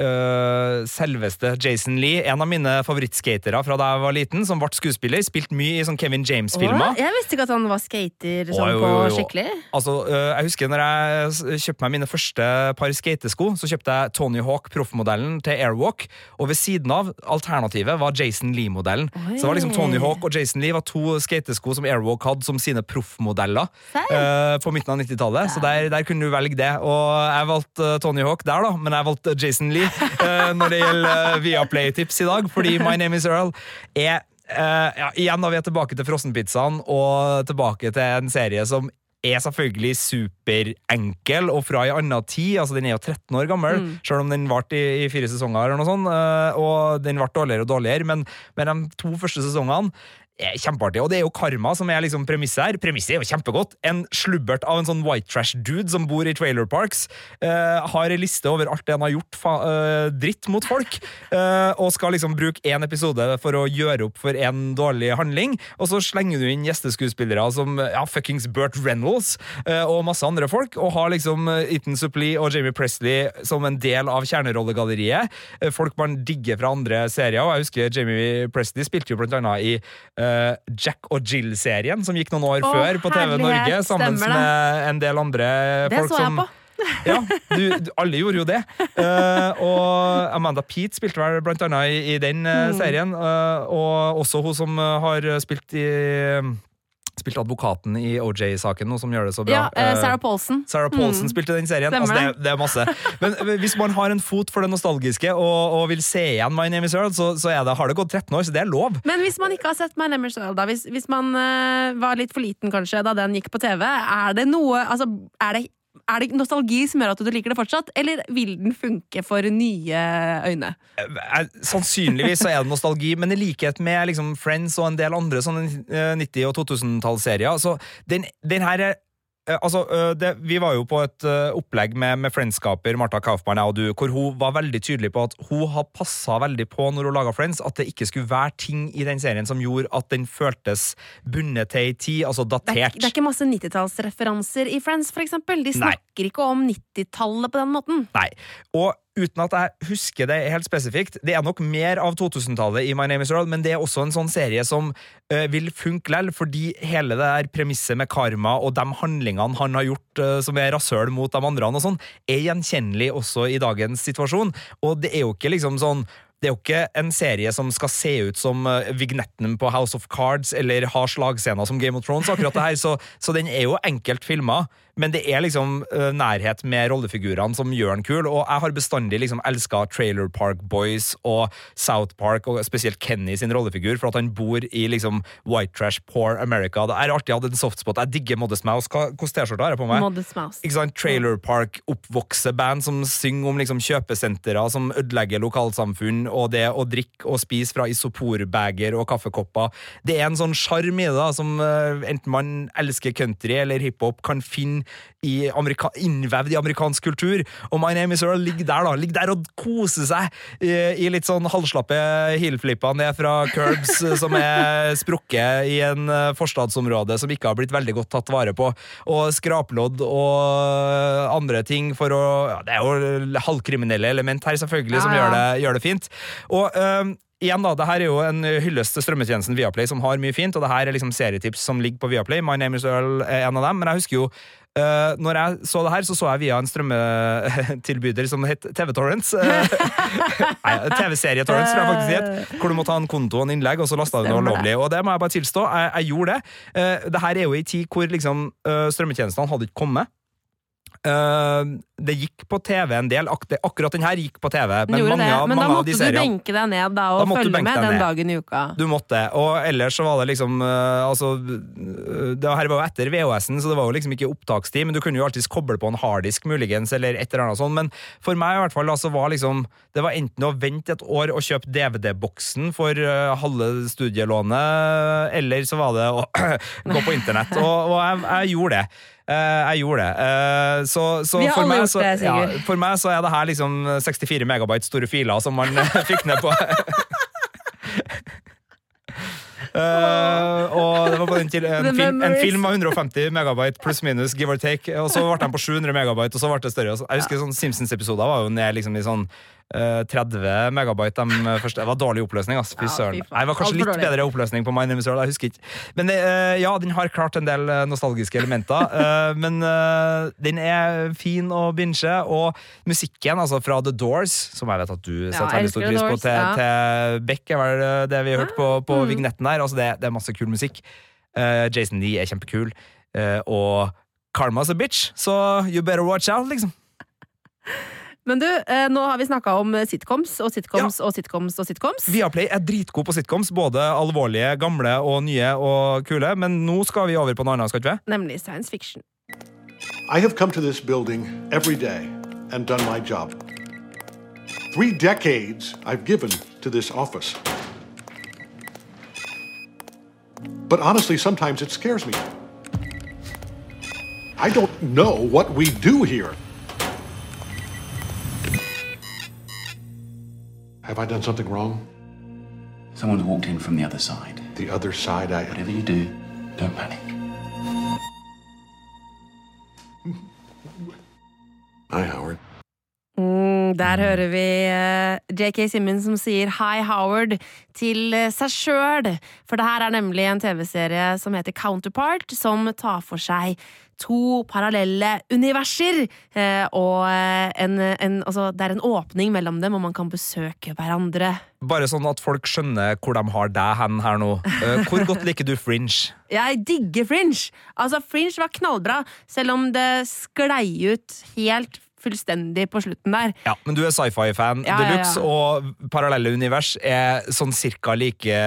eh, selveste Jason Lee, en av mine favorittskatere fra da jeg var liten, som ble skuespiller. Spilt mye i sånn Kevin James-filmer. Jeg visste ikke at han var skater sånn, Åh, jo, på jo, på skikkelig. Altså, jeg husker når jeg kjøpte kjøpte meg mine første par skatesko, så kjøpte jeg Tony Hawk proffmodellen til Airwalk, og ved siden av alternativet var Jason Lee-modellen. Så det var liksom Tony Hawk og Jason Lee var to skatesko som Airwalk hadde som sine proffmodeller uh, på midten av 90-tallet. Så der, der kunne du velge det. Og jeg valgte eh, Tony Hawk der, da, men jeg valgte Jason Lee uh, når det gjelder Viaplay-tips i dag, fordi My Name Is Earl er Uh, ja, Igjen da vi er tilbake til frossenpizzaen og tilbake til en serie som er selvfølgelig superenkel og fra en annen tid. altså Den er jo 13 år gammel, Mm. selv om den varte i, i fire sesonger. eller noe sånt, eh, Og den ble dårligere og dårligere, men, men de to første sesongene kjempeartig. Og det er jo Karma som er liksom premisset her. Premisset er jo kjempegodt. En slubbert av en sånn white trash-dude som bor i trailer parks, uh, har en liste over alt det han har gjort fa eh, dritt mot folk, uh, [laughs] og skal liksom bruke én episode for å gjøre opp for en dårlig handling, og så slenger du inn gjesteskuespillere som ja, fuckings Burt Reynolds og masse andre folk, og har liksom Ethan Supply og Jamie Presley som en del av kjernerollegalleriet. Folk man digger fra andre serier, og jeg husker Jamie Presley spilte jo blant annet i eh, Jack og Jill-serien, som gikk noen år Å, før på TV Norge, sammen med en del andre Det folk så jeg som på. [laughs] ja, du, du, alle gjorde jo det. Uh, og Amanda Peet spilte vel blant annet i, i den Mm. serien. og også hun som har spilt i Spilt advokaten i OJ-saken, noe som gjør det så bra. Ja, eh, Eh, Sarah Paulson. Sarah Paulson Mm. spilte den serien. Altså, det, det er masse. Men eh, hvis man har en fot for det nostalgiske og, og vil se igjen My Name Is Earl, så, så det, har det gått 13 år, så det er lov. Men hvis man ikke har sett My Name is Earl, da, hvis, hvis man uh, var litt for liten kanskje da den gikk på TV, er det noe altså, er, det, er det nostalgi som gjør at du liker det fortsatt, eller vil den funke for nye øyne? Eh, Sannsynligvis så er det nostalgi, men i likhet med liksom Friends og en del andre sånne eh, 90- og 2000-tallsserier, så den, den her er eh, Altså, eh, det, Vi var jo på et eh, opplegg med, med friendskaper Marta Kaufmann og du, hvor hun var veldig tydelig på at hun har passa veldig på når hun laga Friends, at det ikke skulle være ting i den serien som gjorde at den føltes bundet til ei tid, altså Det er, datert. det er ikke masse 90-tallsreferanser i Friends, for eksempel. De Nei. snakker ikke om 90-tallet på den måten. Nei. Og uten at jeg husker det helt spesifikt, det er nok mer av 2000-tallet i My Name Is Earl, men det er også en sånn serie som uh, vil funke lell, fordi hele det der premisset med karma og de handlingene han har gjort uh, som er rasshøl mot de andre, og sånn, er gjenkjennelig også i dagens situasjon. Og det er jo ikke liksom sånn det er jo ikke en serie som skal se ut som uh, vignetten på House of Cards eller ha slagscener som Game of Thrones, akkurat det her, så, så den er jo enkelt filma. Men det er liksom uh, nærhet med rollefigurene som gjør den kul, og jeg har bestandig liksom elska Trailer Park Boys og South Park, og spesielt Kenny sin rollefigur, for at han bor i liksom white trash, poor America. Det er artig, jeg hadde en softspot. Jeg digger Modest Mouse. Hvilken T-skjorte har jeg på meg? Modest Mouse. Ikke sant? Trailer Park, oppvokseband som synger om liksom kjøpesentre som ødelegger lokalsamfunn, og det å drikke og spise fra isoporbager og kaffekopper. Det er en sånn sjarm i det, da, som eh, enten man elsker country eller hiphop, kan finne i innvevd i amerikansk kultur. Og My Name Is Earl ligger der, da. Ligger der og koser seg i, i litt sånn halvslappe heelflipper ned fra curbs [laughs] som er sprukket i en eh, forstadsområde som ikke har blitt veldig godt tatt vare på. Og skraplodd og andre ting for å ja, Det er jo halvkriminelle element her, selvfølgelig, som gjør det, gjør det fint. Og um, Igjen da, det her er jo en hyllest til strømmetjenesten Viaplay, som har mye fint, og det her er liksom serietips som ligger på Viaplay. My Name Is Earl er en av dem, men jeg husker jo øh, når jeg så det her, så så jeg via en strømmetilbyder som het TV Torrents. Eh, [laughs] TV-serie Torrents, tror jeg faktisk det het. Hvor du må ta en konto og en innlegg, og så lasta du noe lovlig. Og det må jeg bare tilstå, jeg, jeg gjorde det. Uh, det her er jo ei tid hvor liksom uh, strømmetjenestene hadde ikke kommet. Eh, det gikk på TV en del. Ak akkurat den her gikk på TV. Men mange, det. Men da mange av måtte du benke deg ned da, Da og da følge med den ned. dagen i uka. Du måtte. Og ellers så var det liksom uh, Altså, det her var jo etter VHS-en, så det var jo liksom ikke opptakstid, men du kunne jo alltids koble på en harddisk, muligens, eller et eller annet sånt. Men for meg i hvert fall, da, så var liksom Det var enten å vente et år og kjøpe DVD-boksen for uh, halve studielånet, eller så var det å [clears throat] gå på internett. Og, og jeg, jeg gjorde det. Eh, jeg gjorde det. Eh, så, så Vi har for alle meg gjort så, det, Sigurd. Ja, for meg så er det her liksom 64 megabyte store filer som man eh, fikk ned på. Uh, [laughs] og det var på den til, en, film, en film av 150 megabyte pluss minus, give or take. Og så ble den på 700 megabyte, og så ble det større. Jeg husker sånn Simpsons-episoder var jo ned liksom i sånn 30 megabyte de første. Det var dårlig oppløsning, ass. Fy søren. fy Det var kanskje litt bedre oppløsning på My Name is Earl, jeg husker ikke. Men eh, ja, den har klart en del eh, nostalgiske elementer. [laughs] eh, men eh, den er fin å binge, og musikken altså fra The Doors, som jeg vet at du Ja, setter veldig stor pris på, til, ja. Beck, er vel eh, det vi har hørt på, på mm. vignetten her. Altså, det, det er masse kul musikk. Eh, Jason Lee er kjempekul, eh, og Karma's a bitch, så you better watch out, liksom. [laughs] Men du, eh, nå har vi snakka om sitcoms og sitcoms og sitcoms og sitcoms. Viaplay er dritgod på sitcoms, både alvorlige, gamle og nye og kule, men nå skal vi over på noe annet, skal ikke vi? Nemlig science fiction. I have come to this building every day and done my job. Three decades I've given to this office. But honestly, sometimes it scares me. I don't know what we do here. Have I done something wrong? Someone's walked in from the other side. The other side, I. Whatever you do, don't panic. Hi, Howard. Mm, der hører vi eh, JK Simmons som sier Hi Howard til eh, seg sjøl. For det her er nemlig en TV-serie som heter Counterpart, som tar for seg to parallelle universer. eh, og eh, en, en, altså, det er en åpning mellom dem, og man kan besøke hverandre. Bare sånn at folk skjønner hvor de har deg hen her nå. Eh, Hvor godt liker du Fringe? [laughs] Jeg digger Fringe! Altså, Fringe var knallbra, selv om det sklei ut helt fullstendig på slutten der. Ja, Men du er sci-fi-fan Ja, de luxe, ja. og parallelle univers er sånn cirka like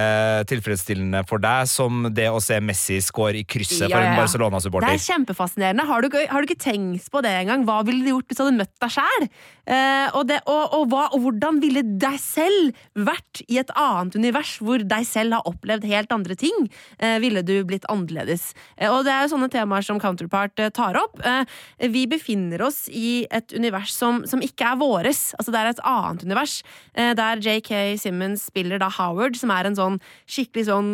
tilfredsstillende for deg som det å se Messi score i krysset Ja, for ja, en. Barcelona-supporter. Det er kjempefascinerende. Har du, har du ikke tenkt på det engang? Hva ville du gjort hvis du hadde møtt deg sjæl? Eh, og, og, og, og hvordan ville deg selv vært i et annet univers hvor deg selv har opplevd helt andre ting? Eh, ville du blitt annerledes? Eh, og det er jo sånne temaer som Counterpart eh, tar opp. Eh, vi befinner oss i et univers som, som ikke er våres. Altså det er et annet univers, eh, der JK Simmons spiller da Howard, som er en sånn skikkelig sånn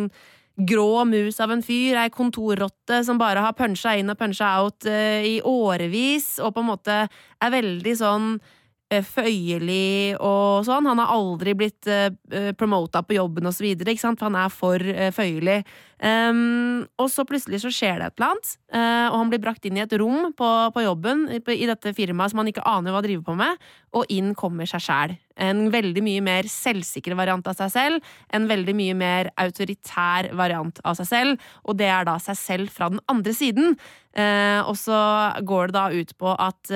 grå mus av en fyr, ei kontorrotte som bare har punsja inn og punsja out eh, i årevis, og på en måte er veldig sånn føyelig og sånn. Han har aldri blitt uh, promota på jobben sant, for han er for eh, føyelig. Um, og så plutselig så skjer det et eller annet, uh, og han blir brakt inn i et rom på, på jobben i, dette firmaet som han ikke aner hva driver på med, og inn kommer seg sjæl. En veldig mye mer selvsikker variant av seg selv, en veldig mye mer autoritær variant av seg selv, og det er da seg selv fra den andre siden. Uh, og så går det da ut på at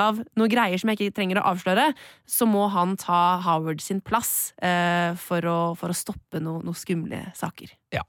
av noen greier som jeg ikke trenger å avsløre, så må han ta Howard sin plass eh, for, å, for å stoppe noen noe skumle saker. Ja.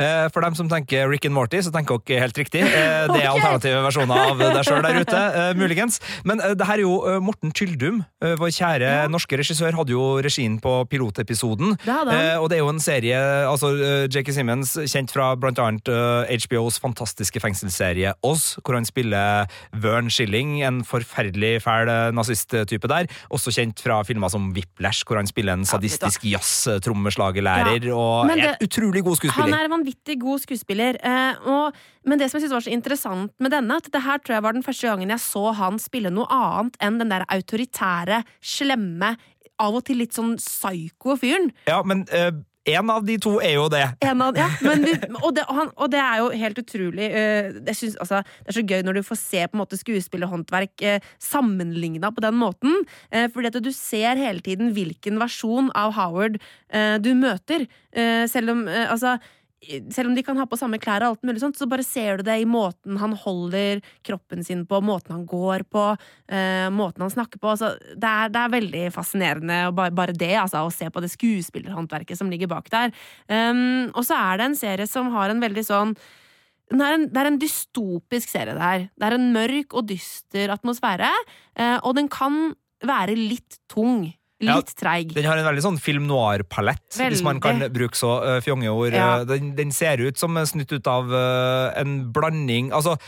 Eh, For dem som tenker Rick and Morty, så tenker dere helt riktig. Eh, [laughs] Det er alternative versjoner av deg sjøl der ute, [laughs] eh, muligens. Men det her er jo Morten Tyldum, vår kjære norske regissør, hadde jo regien på pilotepisoden. Det Og det er jo en serie, altså Jakey. Simmons, kjent fra blant annet HBOs fantastiske fengselsserie Oz, hvor han spiller Vern Schilling, en forferdelig fæl nazisttype der. Også kjent fra filmer som Whiplash, hvor han spiller en sadistisk jazz trommeslagelærer Ja, og er utrolig god skuespiller. Han er en vanvittig god skuespiller. Eh, og, men det som jeg synes var så interessant med denne, at det her tror jeg var den første gangen jeg så han spille noe annet enn den der autoritære, slemme, av og til litt sånn psyko fyren. Ja, men eh, en av de to er jo det. Av, ja, vi, og, det, han, og det er jo helt utrolig. eh, synes, altså, det er så gøy når du får se på en måte skuespillerhåndverk uh, sammenligna på den måten. Uh, fordi at du ser hele tiden hvilken versjon av Howard eh, du møter. Eh, selv om eh, altså selv om de kan ha på samme klær, og alt mulig sånt, så bare ser du det i måten han holder kroppen sin på, måten han går på, uh, måten han snakker på. Altså, det, er, det er veldig fascinerende bare, bare det, altså, å se på det skuespillerhåndverket som ligger bak der. Um, og så er det en serie som har en veldig sånn det er en, det er en dystopisk serie, det her. Det er en mørk og dyster atmosfære, uh, og den kan være litt tung. Ja, Litt treig. Den har en veldig sånn film noir-palett, hvis man kan bruke så uh, fjonge ord. Ja. Eh, Den, den ser ut som en snutt ut av uh, en blanding Altså,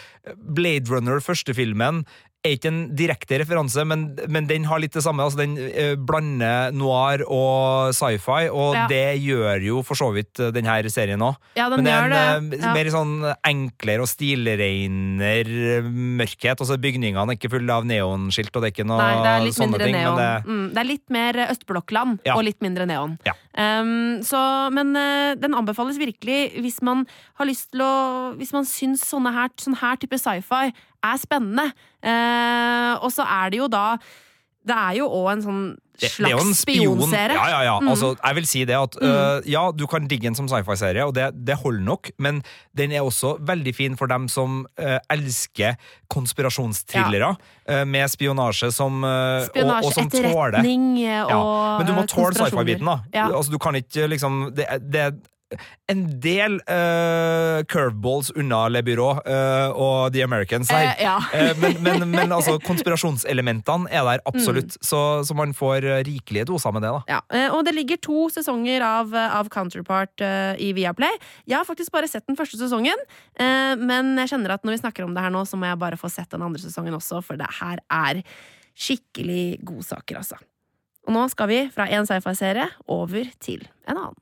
Blade Runner, første filmen, er ikke en direkte referanse, men, men den har litt det samme. Altså den eh, blander noir og sci-fi, og Ja. det gjør jo for så vidt eh, denne serien òg. Ja, den men det er en det. eh, Ja. mer sånn enklere og stilreiner mørkhet. Altså Bygningene er ikke fulle av neonskilt, og det er ikke noe Nei, det er litt sånne mindre ting. neon. Det, mm, det er litt mer østblokkland Ja. og litt mindre neon. Ja. Um, så, men uh, den anbefales virkelig hvis man har lyst til å Hvis man syns sånne her, sånn her type sci-fi er spennende. Eh, og så er det jo da Det er jo òg en sånn slags spion. spionserie. Ja, ja, ja. Mm. Altså, jeg vil si det at uh, Ja, du kan digge den som sci-fi-serie, og det, det holder nok, men den er også veldig fin for dem som uh, elsker konspirasjonsthrillere øh, med spionasje som Spionasje, og, og som etterretning tåler. og ja, Men du må tåle sci-fi-biten, da. Ja. Altså, du kan ikke liksom Det, det en del uh, curveballs unna Le Byrå uh, og The Americans her. Eh, ja. [laughs] Eh, men, men, men altså, konspirasjonselementene er der absolutt, Mm. så, så man får eh, rikelige doser med det. da. Ja, eh, og det ligger to sesonger av, av Counterpart uh, i Viaplay. Jeg har faktisk bare sett den første sesongen, eh, men jeg kjenner at når vi snakker om det her nå, så må jeg bare få sett den andre sesongen også, for det her er skikkelig godsaker, altså. Og nå skal vi fra en sci-fi-serie over til en annen.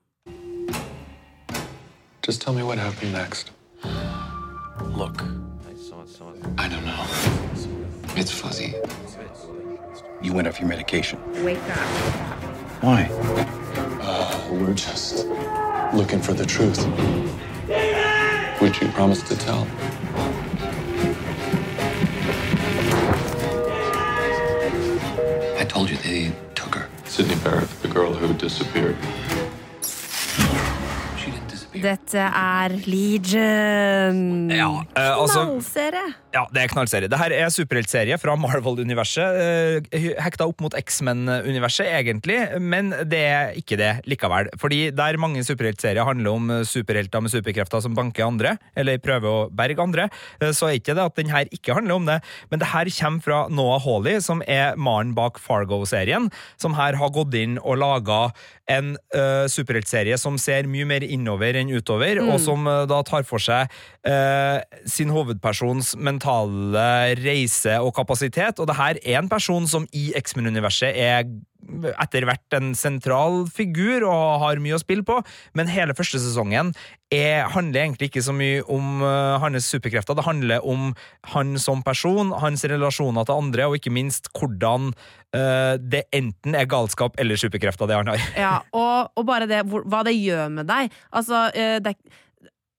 Just tell me what happened next. Look, I don't know. It's fuzzy. You went off your medication. Wake up. Why? Uh, we're just looking for the truth. Which you promised to tell. I told you they took her. Sydney Barrett, the girl who disappeared. Dette er Legion. Ja, eh, altså, Knallserie. ja, det er knallserie. Dette er superheltserie fra Marvel-universet. eh, Hekta opp mot X-Men-universet, egentlig, men det er ikke det likevel. Fordi der mange superheltserier handler om superhelter med superkrefter som banker andre, eller prøver å berge andre, eh, så er ikke det at den her ikke handler om det. Men det her kommer fra Noah Hawley, som er mannen bak Fargo-serien, som her har gått inn og laga en uh, superheltserie som ser mye mer innover enn utover, Mm. og som eh, da tar for seg eh, sin hovedpersons mentale reise og kapasitet. Og det her er en person som i X-Men-universet er etter hvert en sentral figur og har mye å spille på, men hele første sesongen er, handler egentlig ikke så mye om uh, hans superkrefter. Det handler om han som person, hans relasjoner til andre, og ikke minst hvordan uh, det enten er galskap eller superkrefter det han har. Ja, og, og bare det, hvor, hva det gjør med deg. Altså, uh, det,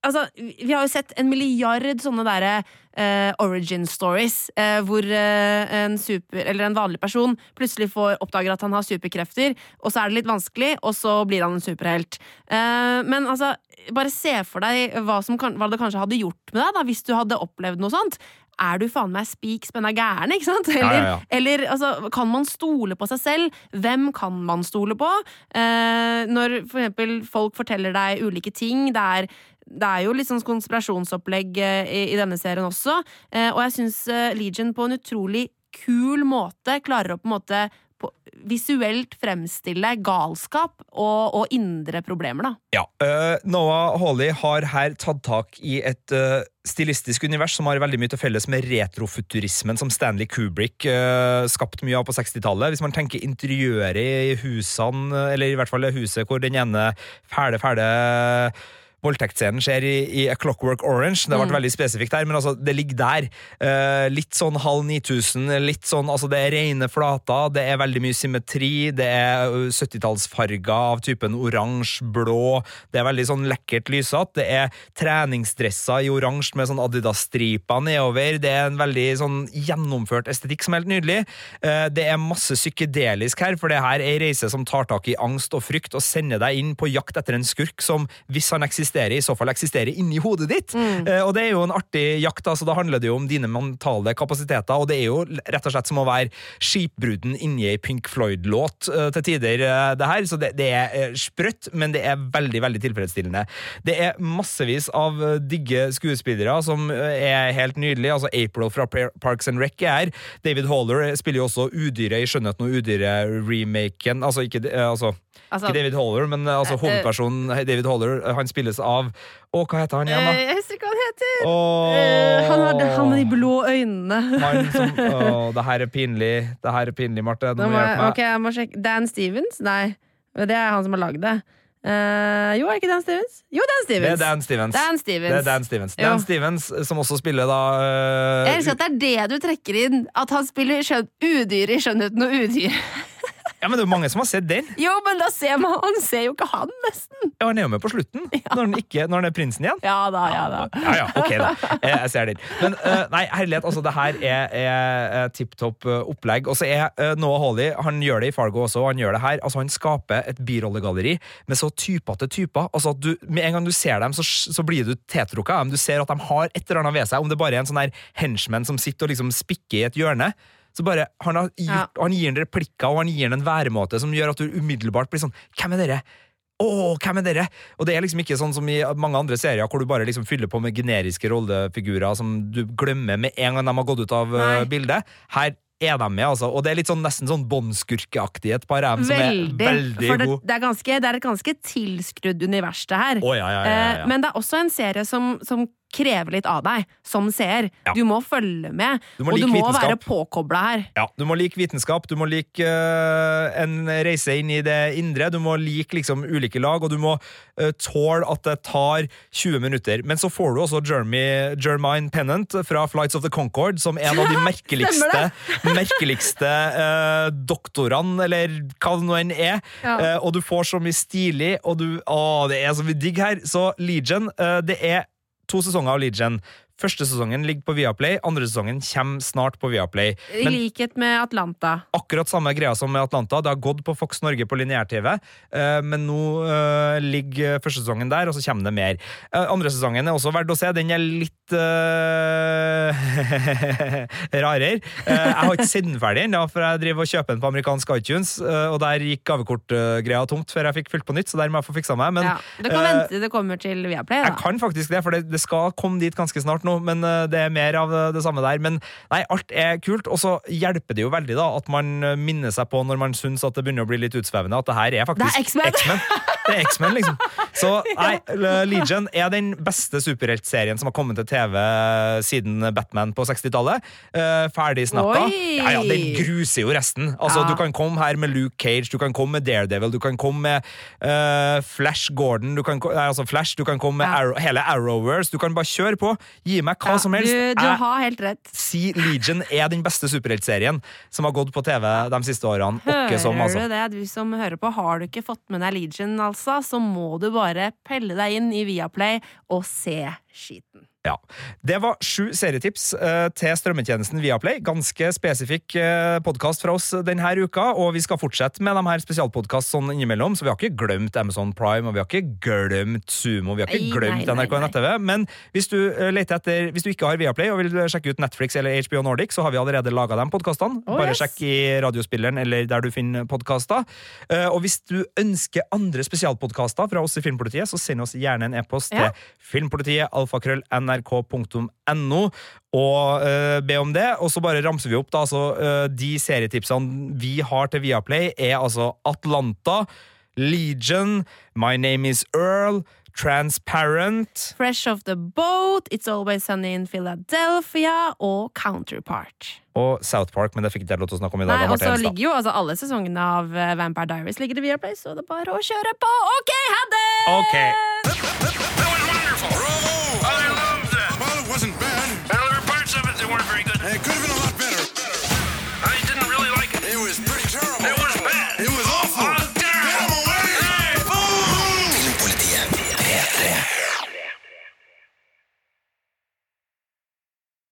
altså, vi har jo sett en milliard sånne derre eh, origin stories, eh, hvor eh, en super, eller en vanlig person plutselig får oppdager at han har superkrefter, og så er det litt vanskelig, og så blir han en superhelt. Eh, men altså, bare se for deg hva, som hva det kanskje hadde gjort med deg da, hvis du hadde opplevd noe sånt. Er du faen meg spik spenna gæren, ikke sant? Ja, ja, ja. eller altså, kan man stole på seg selv? Hvem kan man stole på? Eh, når for eksempel folk forteller deg ulike ting, det er det er jo litt sånn konspirasjonsopplegg eh, i, i denne serien også, eh, og jeg syns eh, Legion på en utrolig kul måte klarer å på en måte på, visuelt fremstille galskap og, og indre problemer, da. Ja, Uh, Noah Hawley har her tatt tak i et uh, stilistisk univers som har veldig mye til felles med retrofuturismen som Stanley Kubrick uh, skapte mye av på 60-tallet. Hvis man tenker interiøret i husene, eller i hvert fall huset hvor den ene fæle, fæle Voldtektsscenen skjer i, i A Clockwork Orange. Det ble Mm. veldig spesifikt her, men altså, det ligger der. Uh, litt sånn halv 9000, litt sånn Altså, det er rene flater, det er veldig mye symmetri, det er 70-tallsfarger av typen oransje, blå, det er veldig sånn lekkert lysete, det er treningsdresser i oransje med sånn Adidas-striper nedover, det er en veldig sånn gjennomført estetikk som er helt nydelig. Uh, det er masse psykedelisk her, for det her er ei reise som tar tak i angst og frykt og sender deg inn på jakt etter en skurk som, hvis han eksisterer, i så fall eksisterer inni hodet ditt. Eh, og det er jo en artig jakt, altså da handler det jo om dine mentale kapasiteter, og det er jo rett og slett som å være skipbruden inni ei Pink Floyd-låt eh, til tider, eh, det her. Så det, det er sprøtt, men det er veldig, veldig tilfredsstillende. Det er massevis av digge skuespillere som er helt nydelige. Altså April fra Parks and Rec er her. David Haller spiller jo også Udyret i Skjønnheten og udyret-remaken. Altså ikke, altså, Altså- ikke David Haller, men altså hovedpersonen David Haller, han spiller spilles av Å, hva heter han igjen, Eh, da? Jeg husker ikke hva han heter. Åh. Eh, han hadde han med de blå øynene. Han som [laughs] Å, det her er pinlig. Det her er pinlig, Marte. Du må må jeg, hjelpe meg. ok, jeg må sjekke. Dan Stevens? Nei, det er han som har lagd det. Uh, jo, er det ikke Dan Stevens? Jo, Dan Stevens! Det er Dan Stevens. Dan Stevens. Det er Dan Stevens. Dan Stevens som også spiller da uh, Jeg elsker at det er det du trekker inn. At han spiller skjønn, udyr i 'Skjønnheten og udyr'. [laughs] Ja, men det er jo mange som har sett den. Jo, men da ser man Han ser jo ikke han, nesten. Ja, Han er jo med på slutten, når, han ikke, når han er prinsen igjen. Ja da, ja da. Ja, ja, ok da. Jeg, jeg ser den. Men øh, nei, herlighet, altså, det her er, er, tipp topp øh, opplegg. Og så er Noah Hawley, han gjør det i Fargo også, og han gjør det her. Altså, han skaper et birollegalleri med så typete typer. Altså, du, med en gang du ser dem, så, så blir du tiltrukket av dem. Du ser at de har et eller annet ved seg, om det bare er en sånn her henchman som sitter og liksom spikker i et hjørne. Så bare, han, har gjort, han gir en replikker og han gir en en væremåte som gjør at du umiddelbart blir sånn Hvem er dere? Å, hvem er dere? Og det er liksom ikke sånn som i mange andre serier hvor du bare liksom fyller på med generiske rollefigurer som du glemmer med en gang de har gått ut av Nei. bildet. Her er de med, altså. Og det er litt sånn, nesten sånn par av dem som er Veldig. For det, gode. det, er ganske, det er et ganske tilskrudd univers, det her. Oh, ja, ja, ja, ja, ja. Eh, Men det er også en serie som, som krever litt av deg som seer. Du må følge med, Du må og like du må vitenskap. være påkobla her. Ja, Du må like vitenskap, du må like uh, en reise inn i det indre, du må like liksom ulike lag, og du må uh, tåle at det tar 20 minutter. Men så får du også Jeremy, Jermine Pennant fra Flights of the Concord, som en av de merkeligste, [laughs] merkeligste uh, doktorene, eller hva det nå enn er. Ja. Og du får så mye stilig, og du Å, det er så mye digg her. Så Legion, det er to sesonger av Legion. Første sesongen ligger på Viaplay, andre sesongen kommer snart på Viaplay. I likhet med Atlanta. akkurat samme greia som med Atlanta. Det har gått på Fox Norge på lineær-TV, eh, men nå eh, ligger første sesongen der, og så kommer det mer. Eh, andre sesongen er også verdt å se. Den er litt [laughs] rarere. Jeg har ikke sett den ferdig ennå, for jeg driver og kjøper den på amerikansk iTunes, og der gikk gavekortgreia tomt før jeg fikk fylt på nytt, så der må jeg få fiksa meg. Men ja. Det kan vente det kommer til Viaplay. jeg kan faktisk det, for det, det skal komme dit ganske snart nå, men eh, det er mer av det, det samme der. Men nei, alt er kult, og så hjelper det jo veldig da at man eh, minner seg på når man syns at det begynner å bli litt utsvevende, at det her er faktisk X-Men. [laughs] Det er X-Men, liksom. Så [laughs] nei, Legion er den beste superheltserien som har kommet til TV siden Batman på 60-tallet. Uh, ferdig snakka. Ja, ja, den gruser jo resten. Altså, Ja. Du kan komme her med Luke Cage, du kan komme med Daredevil, du kan komme med uh, Flash Gordon, du kan, nei, altså Flash, du kan komme med. Arrow, hele Arrowverse. Du kan bare kjøre på. Gi meg hva som helst. Du, du har helt rett. Si Legion er den beste superheltserien som har gått på TV de siste årene. Hører som, altså. du det, du som hører på? Har du ikke fått med deg Legion, altså, så må du bare pelle deg inn i Viaplay og se skiten. Ja. Det var sju serietips eh, til strømmetjenesten Viaplay. Ganske spesifikk eh, podkast fra oss denne uka, og vi skal fortsette med de her spesialpodkast sånn innimellom, så vi har ikke glemt Amazon Prime, og vi har ikke glemt Sumo, vi har ikke glemt nei, nei, NRK nett-TV, men hvis du, eh, etter, hvis du ikke har Viaplay og vil sjekke ut Netflix eller HBO Nordic, så har vi allerede laga de podkastene. Oh, Bare yes. sjekk i radiospilleren eller der du finner podkaster. Og hvis du ønsker andre spesialpodkaster fra oss i Filmpolitiet, så send oss gjerne en e-post Ja. til filmpolitiet alfakrøll nrk.no og uh, be om det. Og så bare ramser vi opp, da. Altså, uh, de serietipsene vi har til Viaplay, er altså Atlanta, Legion, My Name Is Earl, Transparent Fresh Off The Boat, It's Always Sunny in Philadelphia og Counterpart. og South Park, men det fikk ikke jeg lov til å snakke om i dag. Nei, og så ligger jo altså alle sesongene av eh, Vampire Diaries ligger i Viaplay, så det er bare å kjøre på. OK, ha det! Ok.